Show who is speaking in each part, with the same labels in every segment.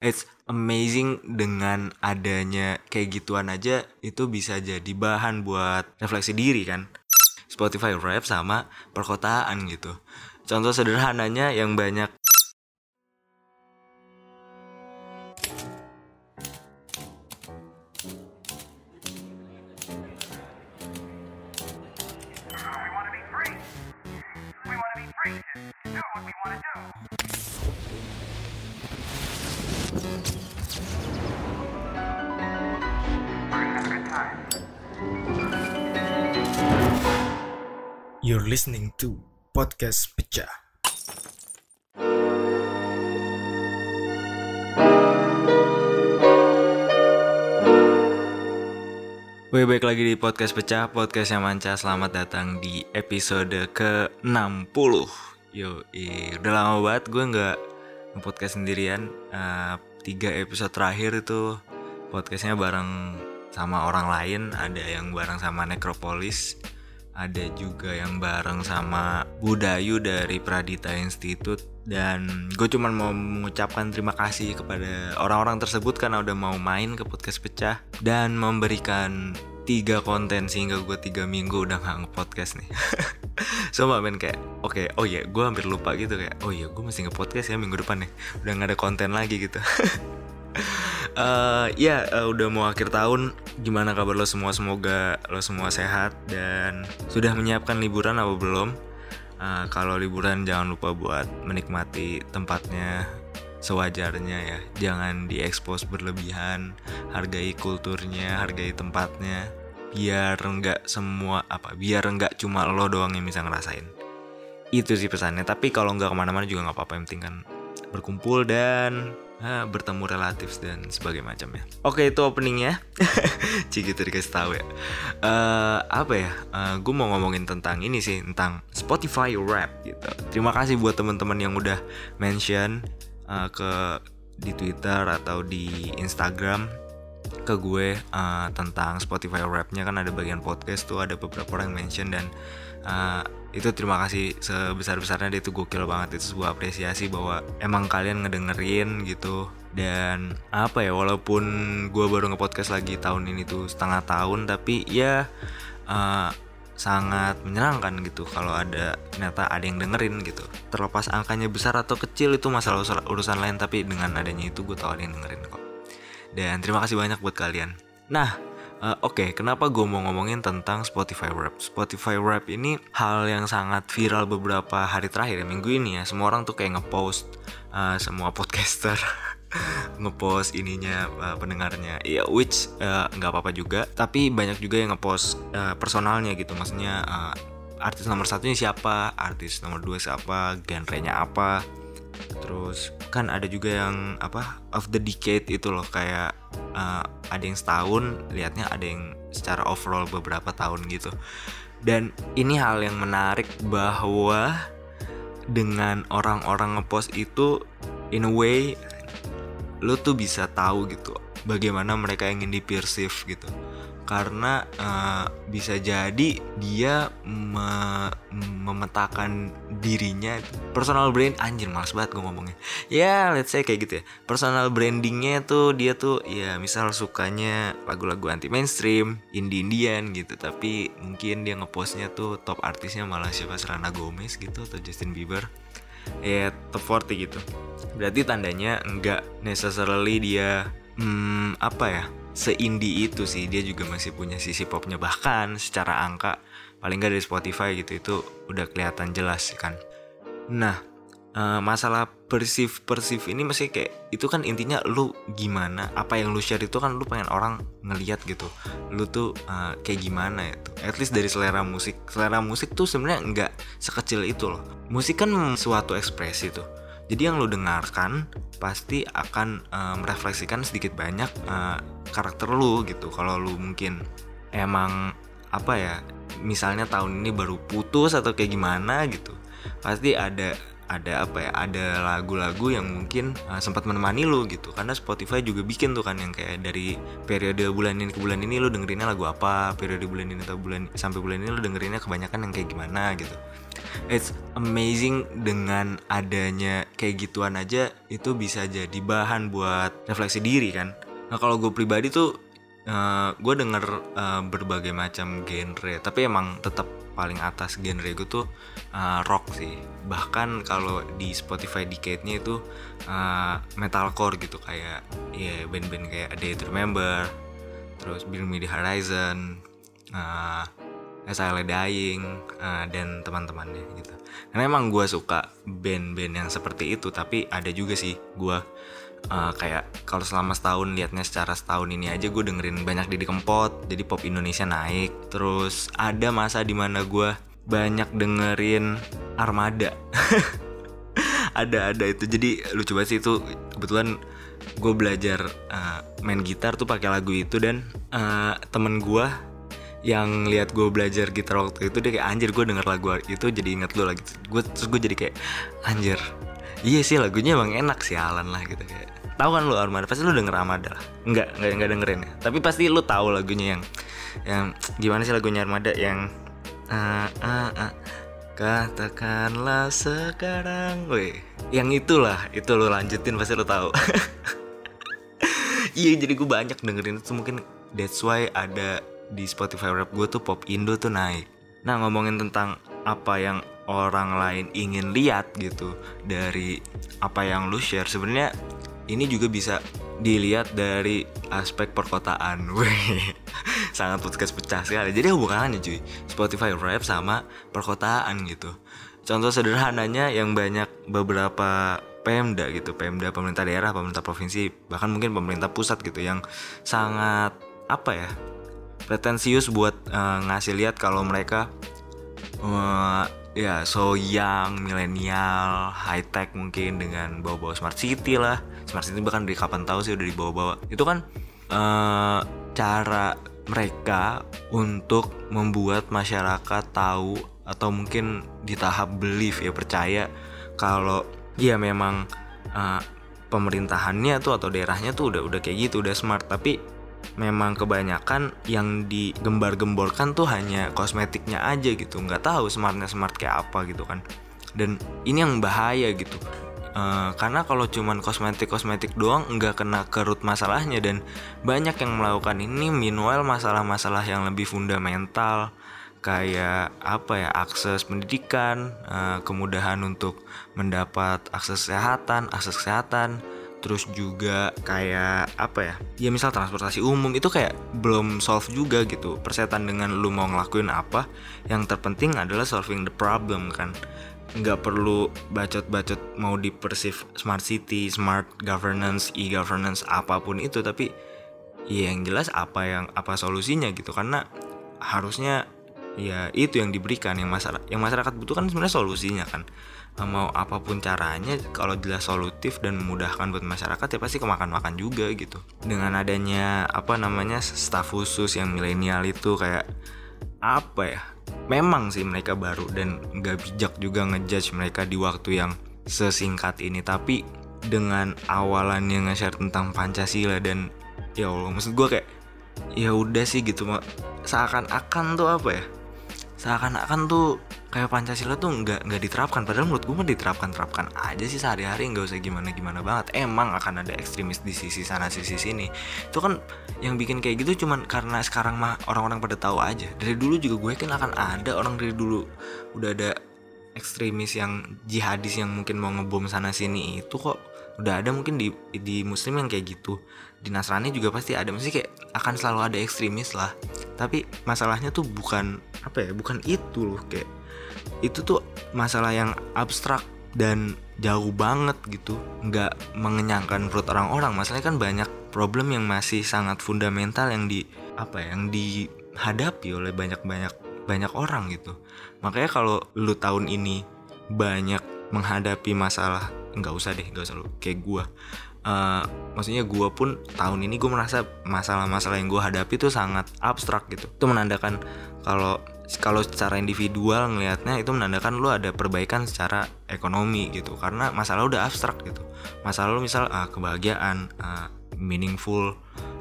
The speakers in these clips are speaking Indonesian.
Speaker 1: it's amazing dengan adanya kayak gituan aja itu bisa jadi bahan buat refleksi diri kan? Spotify rap sama perkotaan gitu. Contoh sederhananya yang banyak
Speaker 2: You're listening to Podcast Pecah.
Speaker 1: Wih, baik lagi di podcast pecah, podcast yang manca. Selamat datang di episode ke-60. Yo, udah lama banget gue nggak podcast sendirian. Uh, tiga episode terakhir itu podcastnya bareng sama orang lain. Ada yang bareng sama Necropolis, ada juga yang bareng sama Budayu dari Pradita Institute dan gue cuman mau mengucapkan terima kasih kepada orang-orang tersebut karena udah mau main ke podcast pecah dan memberikan tiga konten sehingga gue tiga minggu udah nggak nge-podcast nih. So men kayak oke okay, oh ya yeah, gue hampir lupa gitu kayak oh iya yeah, gue masih nge-podcast ya minggu depan nih. Udah nggak ada konten lagi gitu. Uh, ya uh, udah mau akhir tahun gimana kabar lo semua? Semoga lo semua sehat dan sudah menyiapkan liburan apa belum? Uh, kalau liburan jangan lupa buat menikmati tempatnya sewajarnya ya. Jangan diekspos berlebihan hargai kulturnya hargai tempatnya biar enggak semua apa biar enggak cuma lo doang yang bisa ngerasain itu sih pesannya tapi kalau nggak ke mana-mana juga nggak apa-apa yang penting kan berkumpul dan uh, bertemu relatif dan sebagainya macamnya. Oke itu openingnya, Cik gitu dikasih tahu ya. Uh, apa ya? Uh, gue mau ngomongin tentang ini sih tentang Spotify Rap gitu. Terima kasih buat teman-teman yang udah mention uh, ke di Twitter atau di Instagram ke gue uh, tentang Spotify Rapnya. Kan ada bagian podcast tuh ada beberapa orang yang mention dan uh, itu terima kasih sebesar besarnya dia itu gokil banget itu sebuah apresiasi bahwa emang kalian ngedengerin gitu. Dan apa ya walaupun gue baru ngepodcast lagi tahun ini tuh setengah tahun tapi ya uh, sangat menyenangkan gitu kalau ada ternyata ada yang dengerin gitu. Terlepas angkanya besar atau kecil itu masalah urusan lain tapi dengan adanya itu gue tahu ada yang dengerin kok dan terima kasih banyak buat kalian nah Uh, Oke, okay, kenapa gue mau ngomongin tentang Spotify Rap? Spotify Rap ini hal yang sangat viral beberapa hari terakhir ya, minggu ini ya. Semua orang tuh kayak ngepost, uh, semua podcaster ngepost ininya uh, pendengarnya. Ya, yeah, which nggak uh, apa-apa juga. Tapi banyak juga yang ngepost uh, personalnya gitu, maksudnya uh, artis nomor satunya siapa, artis nomor dua siapa, genrenya apa. Terus kan ada juga yang apa of the decade itu loh kayak uh, ada yang setahun liatnya ada yang secara overall beberapa tahun gitu. Dan ini hal yang menarik bahwa dengan orang-orang ngepost itu in a way lo tuh bisa tahu gitu bagaimana mereka ingin dipersif gitu karena uh, bisa jadi dia me memetakan dirinya personal brand anjir males banget gue ngomongnya. Ya let's say kayak gitu ya. Personal brandingnya tuh dia tuh ya misal sukanya lagu-lagu anti mainstream indie indian gitu tapi mungkin dia ngepostnya tuh top artisnya malah siapa Serena Gomez gitu atau Justin Bieber. Ya top 40 gitu. Berarti tandanya enggak necessarily dia hmm, apa ya seindie itu sih dia juga masih punya sisi popnya. Bahkan secara angka paling nggak dari Spotify gitu itu udah kelihatan jelas kan. Nah uh, masalah persif persif ini masih kayak itu kan intinya lu gimana apa yang lu share itu kan lu pengen orang ngeliat gitu. Lu tuh uh, kayak gimana itu at least dari selera musik. Selera musik tuh sebenarnya nggak sekecil itu loh. Musik kan suatu ekspresi tuh jadi yang lu dengarkan pasti akan uh, merefleksikan sedikit banyak uh, karakter lu gitu. Kalau lu mungkin emang apa ya, misalnya tahun ini baru putus atau kayak gimana gitu, pasti ada ada apa ya ada lagu-lagu yang mungkin uh, sempat menemani lu gitu. Karena Spotify juga bikin tuh kan yang kayak dari periode bulan ini ke bulan ini lu dengerinnya lagu apa periode bulan ini atau bulan sampai bulan ini lu dengerinnya kebanyakan yang kayak gimana gitu. It's amazing dengan adanya kayak gituan aja itu bisa jadi bahan buat refleksi diri kan. Nah kalau gue pribadi tuh uh, gue denger uh, berbagai macam genre tapi emang tetap paling atas genre gue tuh uh, rock sih. Bahkan kalau di Spotify Decade-nya itu uh, metalcore gitu kayak ya yeah, band-band kayak A Day to Remember terus Bring Me the Horizon uh, As I Lay Dying uh, dan teman-temannya gitu. Karena emang gue suka band-band yang seperti itu tapi ada juga sih gue uh, kayak kalau selama setahun liatnya secara setahun ini aja gue dengerin banyak Didi Kempot jadi pop Indonesia naik. Terus ada masa di mana gue banyak dengerin Armada. Ada ada itu. Jadi lucu banget sih itu. Kebetulan gue belajar uh, main gitar tuh pakai lagu itu dan uh, temen gue yang lihat gue belajar gitar waktu itu dia kayak anjir gue denger lagu itu jadi inget lo lagi. Gue terus gue jadi kayak anjir iya sih lagunya emang enak sih Alan lah gitu kayak. Tahu kan lu Armada? Pasti lu denger Armada lah. Enggak enggak enggak dengerin ya. Tapi pasti lu tahu lagunya yang yang gimana sih lagunya Armada? Yang uh, uh, uh, katakanlah sekarang. Weh yang itulah itu lu lanjutin pasti lu tahu. Iya jadi gue banyak dengerin itu. Mungkin that's why ada di Spotify rap gue tuh pop Indo tuh naik. Nah ngomongin tentang apa yang orang lain ingin lihat gitu dari apa yang lu share. Sebenarnya ini juga bisa dilihat dari aspek perkotaan. Sangat podcast pecah sekali. Jadi hubungannya cuy. Spotify rap sama perkotaan gitu. Contoh sederhananya yang banyak beberapa Pemda gitu, Pemda pemerintah daerah, pemerintah provinsi, bahkan mungkin pemerintah pusat gitu yang sangat apa ya pretensius buat uh, ngasih lihat kalau mereka uh, ya so young, milenial, high tech mungkin dengan bawa-bawa smart city lah. Smart city bahkan dari kapan tahu sih udah dibawa-bawa. Itu kan uh, cara mereka untuk membuat masyarakat tahu atau mungkin di tahap belief ya percaya kalau ya memang uh, pemerintahannya tuh atau daerahnya tuh udah udah kayak gitu udah smart tapi memang kebanyakan yang digembar-gemborkan tuh hanya kosmetiknya aja gitu. Nggak tahu smartnya smart kayak apa gitu kan. Dan ini yang bahaya gitu. Uh, karena kalau cuman kosmetik kosmetik doang nggak kena kerut masalahnya. Dan banyak yang melakukan ini meanwhile masalah-masalah yang lebih fundamental kayak apa ya akses pendidikan uh, kemudahan untuk mendapat akses kesehatan akses kesehatan terus juga kayak apa ya ya misal transportasi umum itu kayak belum solve juga gitu. Persetan dengan lu mau ngelakuin apa yang terpenting adalah solving the problem kan. Nggak perlu bacot-bacot mau di perceive smart city, smart governance, e-governance apa pun itu. Tapi ya yang jelas apa yang apa solusinya gitu. Karena harusnya ya itu yang diberikan. Yang masyarakat yang masyarakat butuhkan sebenarnya solusinya kan. Mau apa pun caranya kalau jelas solutif dan memudahkan buat masyarakat ya pasti kemakan-makan juga gitu. Dengan adanya apa namanya staf khusus yang milenial itu kayak apa ya memang sih mereka baru dan nggak bijak juga ngejudge mereka di waktu yang sesingkat ini. Tapi dengan awalan yang nge-share tentang Pancasila dan ya Allah maksud gue kayak ya udah sih gitu seakan-akan tuh apa ya seakan-akan tuh kayak Pancasila tuh nggak nggak diterapkan. Padahal menurut gue mah diterapkan terapkan aja sih sehari-hari. Nggak usah gimana gimana banget. Emang akan ada ekstremis di sisi sana sisi sini. Itu kan yang bikin kayak gitu cuman karena sekarang mah orang-orang pada tahu aja. Dari dulu juga gue kan akan ada orang dari dulu udah ada ekstremis yang jihadis yang mungkin mau ngebom sana sini itu kok udah ada mungkin di di muslim yang kayak gitu. Di Nasrani juga pasti ada. Mesti kayak akan selalu ada ekstremis lah. Tapi masalahnya tuh bukan apa ya bukan itu loh kayak itu tuh masalah yang abstrak dan jauh banget gitu. Nggak mengenyangkan perut orang-orang masalahnya kan banyak problem yang masih sangat fundamental yang di apa ya yang dihadapi oleh banyak-banyak banyak orang gitu. Makanya kalau lu tahun ini banyak menghadapi masalah nggak usah deh nggak usah lu. Kayak gua. Uh, maksudnya gue pun tahun ini gue merasa masalah-masalah yang gue hadapi itu sangat abstrak gitu. Itu menandakan kalau kalau secara individual ngelihatnya itu menandakan lu ada perbaikan secara ekonomi gitu. Karena masalah udah abstrak gitu. Masalah lu misal uh, kebahagiaan uh, meaningful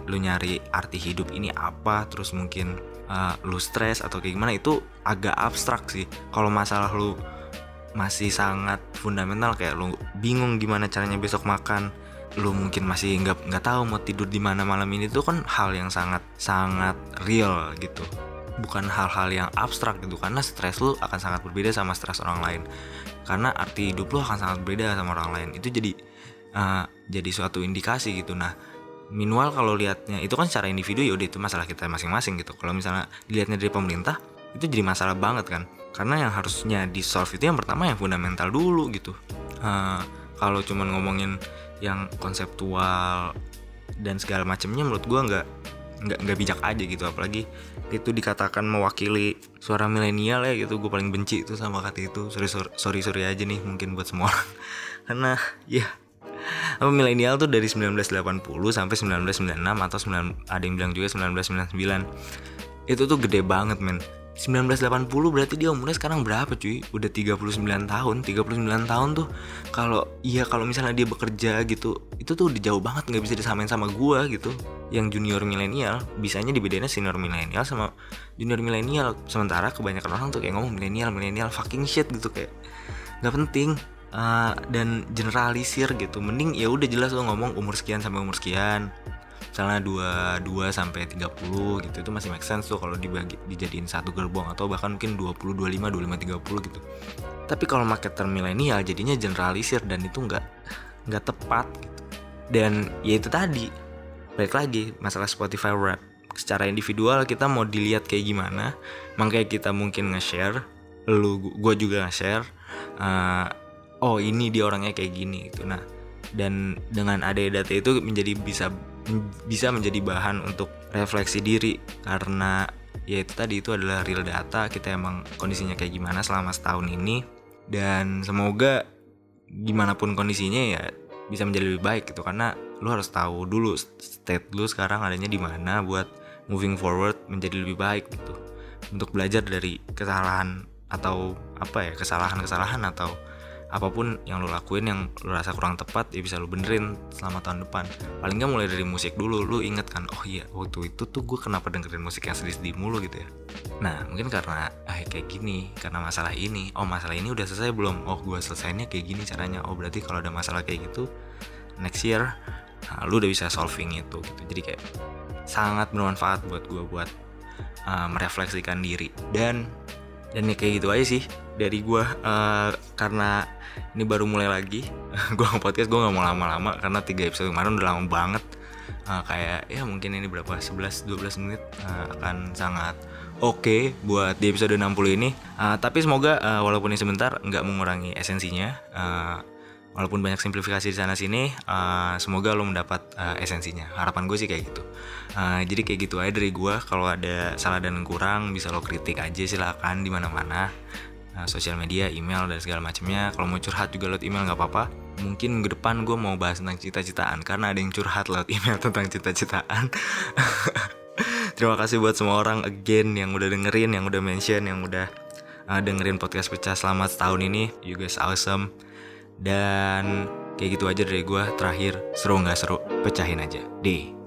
Speaker 1: lu nyari arti hidup ini apa terus mungkin uh, lu stres atau kayak gimana itu agak abstrak sih. Kalau masalah lu masih sangat fundamental kayak lu bingung gimana caranya besok makan. Lu mungkin masih nggak nggak tahu mau tidur di mana malam ini tuh kan hal yang sangat sangat real gitu. Bukan hal-hal yang abstrak gitu karena stres lu akan sangat berbeda sama stres orang lain. Karena arti hidup lu akan sangat berbeda sama orang lain. Itu jadi uh, jadi suatu indikasi gitu. Nah minimal kalau lihatnya itu kan secara individu ya udah itu masalah kita masing-masing gitu. Kalau misalnya dilihatnya dari pemerintah itu jadi masalah banget kan. Karena yang harusnya di solve itu yang pertama yang fundamental dulu gitu. Uh, kalau cuman ngomongin yang konseptual dan segala macamnya menurut gua nggak nggak nggak bijak aja gitu. Apalagi itu dikatakan mewakili suara milenial ya gitu. Gue paling benci itu sama kata itu. Sorry sorry sorry, sorry aja nih mungkin buat semua orang. Karena ya apa milenial tuh dari 1980 sampai 1996 atau 9, ada yang bilang juga 1999 itu tuh gede banget men 1980 berarti dia umurnya sekarang berapa cuy? Udah 39 tahun. 39 tahun tuh kalau iya kalau misalnya dia bekerja gitu Itu tuh udah jauh banget nggak bisa disamain sama gua gitu. Yang junior milenial Bisanya dibedainnya senior milenial sama junior milenial. Sementara kebanyakan orang tuh kayak ngomong milenial milenial fucking shit gitu kayak nggak penting. Uh, dan generalisir gitu. Mending ya udah jelas lo ngomong umur sekian sampai umur sekian misalnya 22 sampai 30 gitu itu masih make sense tuh kalau dibagi dijadiin satu gerbong atau bahkan mungkin 20 25 25 30 gitu. Tapi kalau market term milenial jadinya generalisir dan itu nggak nggak tepat gitu. Dan ya itu tadi balik lagi masalah Spotify Rap secara individual kita mau dilihat kayak gimana makanya kita mungkin nge-share lu gue juga nge-share uh, oh ini dia orangnya kayak gini gitu nah dan dengan ada data itu menjadi bisa bisa menjadi bahan untuk refleksi diri. Karena ya itu tadi itu adalah real data. Kita emang kondisinya kayak gimana selama setahun ini. Dan semoga gimana pun kondisinya ya bisa menjadi lebih baik gitu. Karena lu harus tahu dulu state lu sekarang adanya di mana buat moving forward menjadi lebih baik gitu. Untuk belajar dari kesalahan atau apa ya kesalahan-kesalahan atau apa pun yang lo lakuin yang lo rasa kurang tepat ya bisa lo benerin selama tahun depan. Paling nggak mulai dari musik dulu. Lo inget kan oh iya waktu itu tuh gue kenapa dengerin musik yang sedih-sedih mulu gitu ya? Nah mungkin karena ah kayak gini karena masalah ini oh masalah ini udah selesai belum? Oh gue selesainya kayak gini caranya. Oh berarti kalau ada masalah kayak gitu next year nah, lu udah bisa solving itu gitu. Jadi kayak sangat bermanfaat buat gue buat uh, merefleksikan diri. Dan dan ya kayak gitu aja sih dari gue uh, karena ini baru mulai lagi. Gue podcast gue nggak mau lama-lama karena tiga episode kemarin udah lama banget. Uh, kayak ya mungkin ini berapa 11-12 menit uh, akan sangat oke okay buat di episode 60 ini. Uh, tapi semoga uh, walaupun ini sebentar nggak mengurangi esensinya. Uh, walaupun banyak simplifikasi di sana sini uh, semoga lo mendapat uh, esensinya. Harapan gue sih kayak gitu. Uh, jadi kayak gitu aja dari gue kalau ada salah dan kurang bisa lo kritik aja silakan di mana mana uh, sosial media email dan segala macamnya. Kalau mau curhat juga lewat email nggak apa-apa. Mungkin ke depan gue mau bahas tentang cita-citaan karena ada yang curhat lewat email tentang cita-citaan. Terima kasih buat semua orang again yang udah dengerin yang udah mention yang udah uh, dengerin podcast pecah selamat setahun ini. You guys awesome dan kayak gitu aja dari gue terakhir seru nggak seru? Pecahin aja. Deh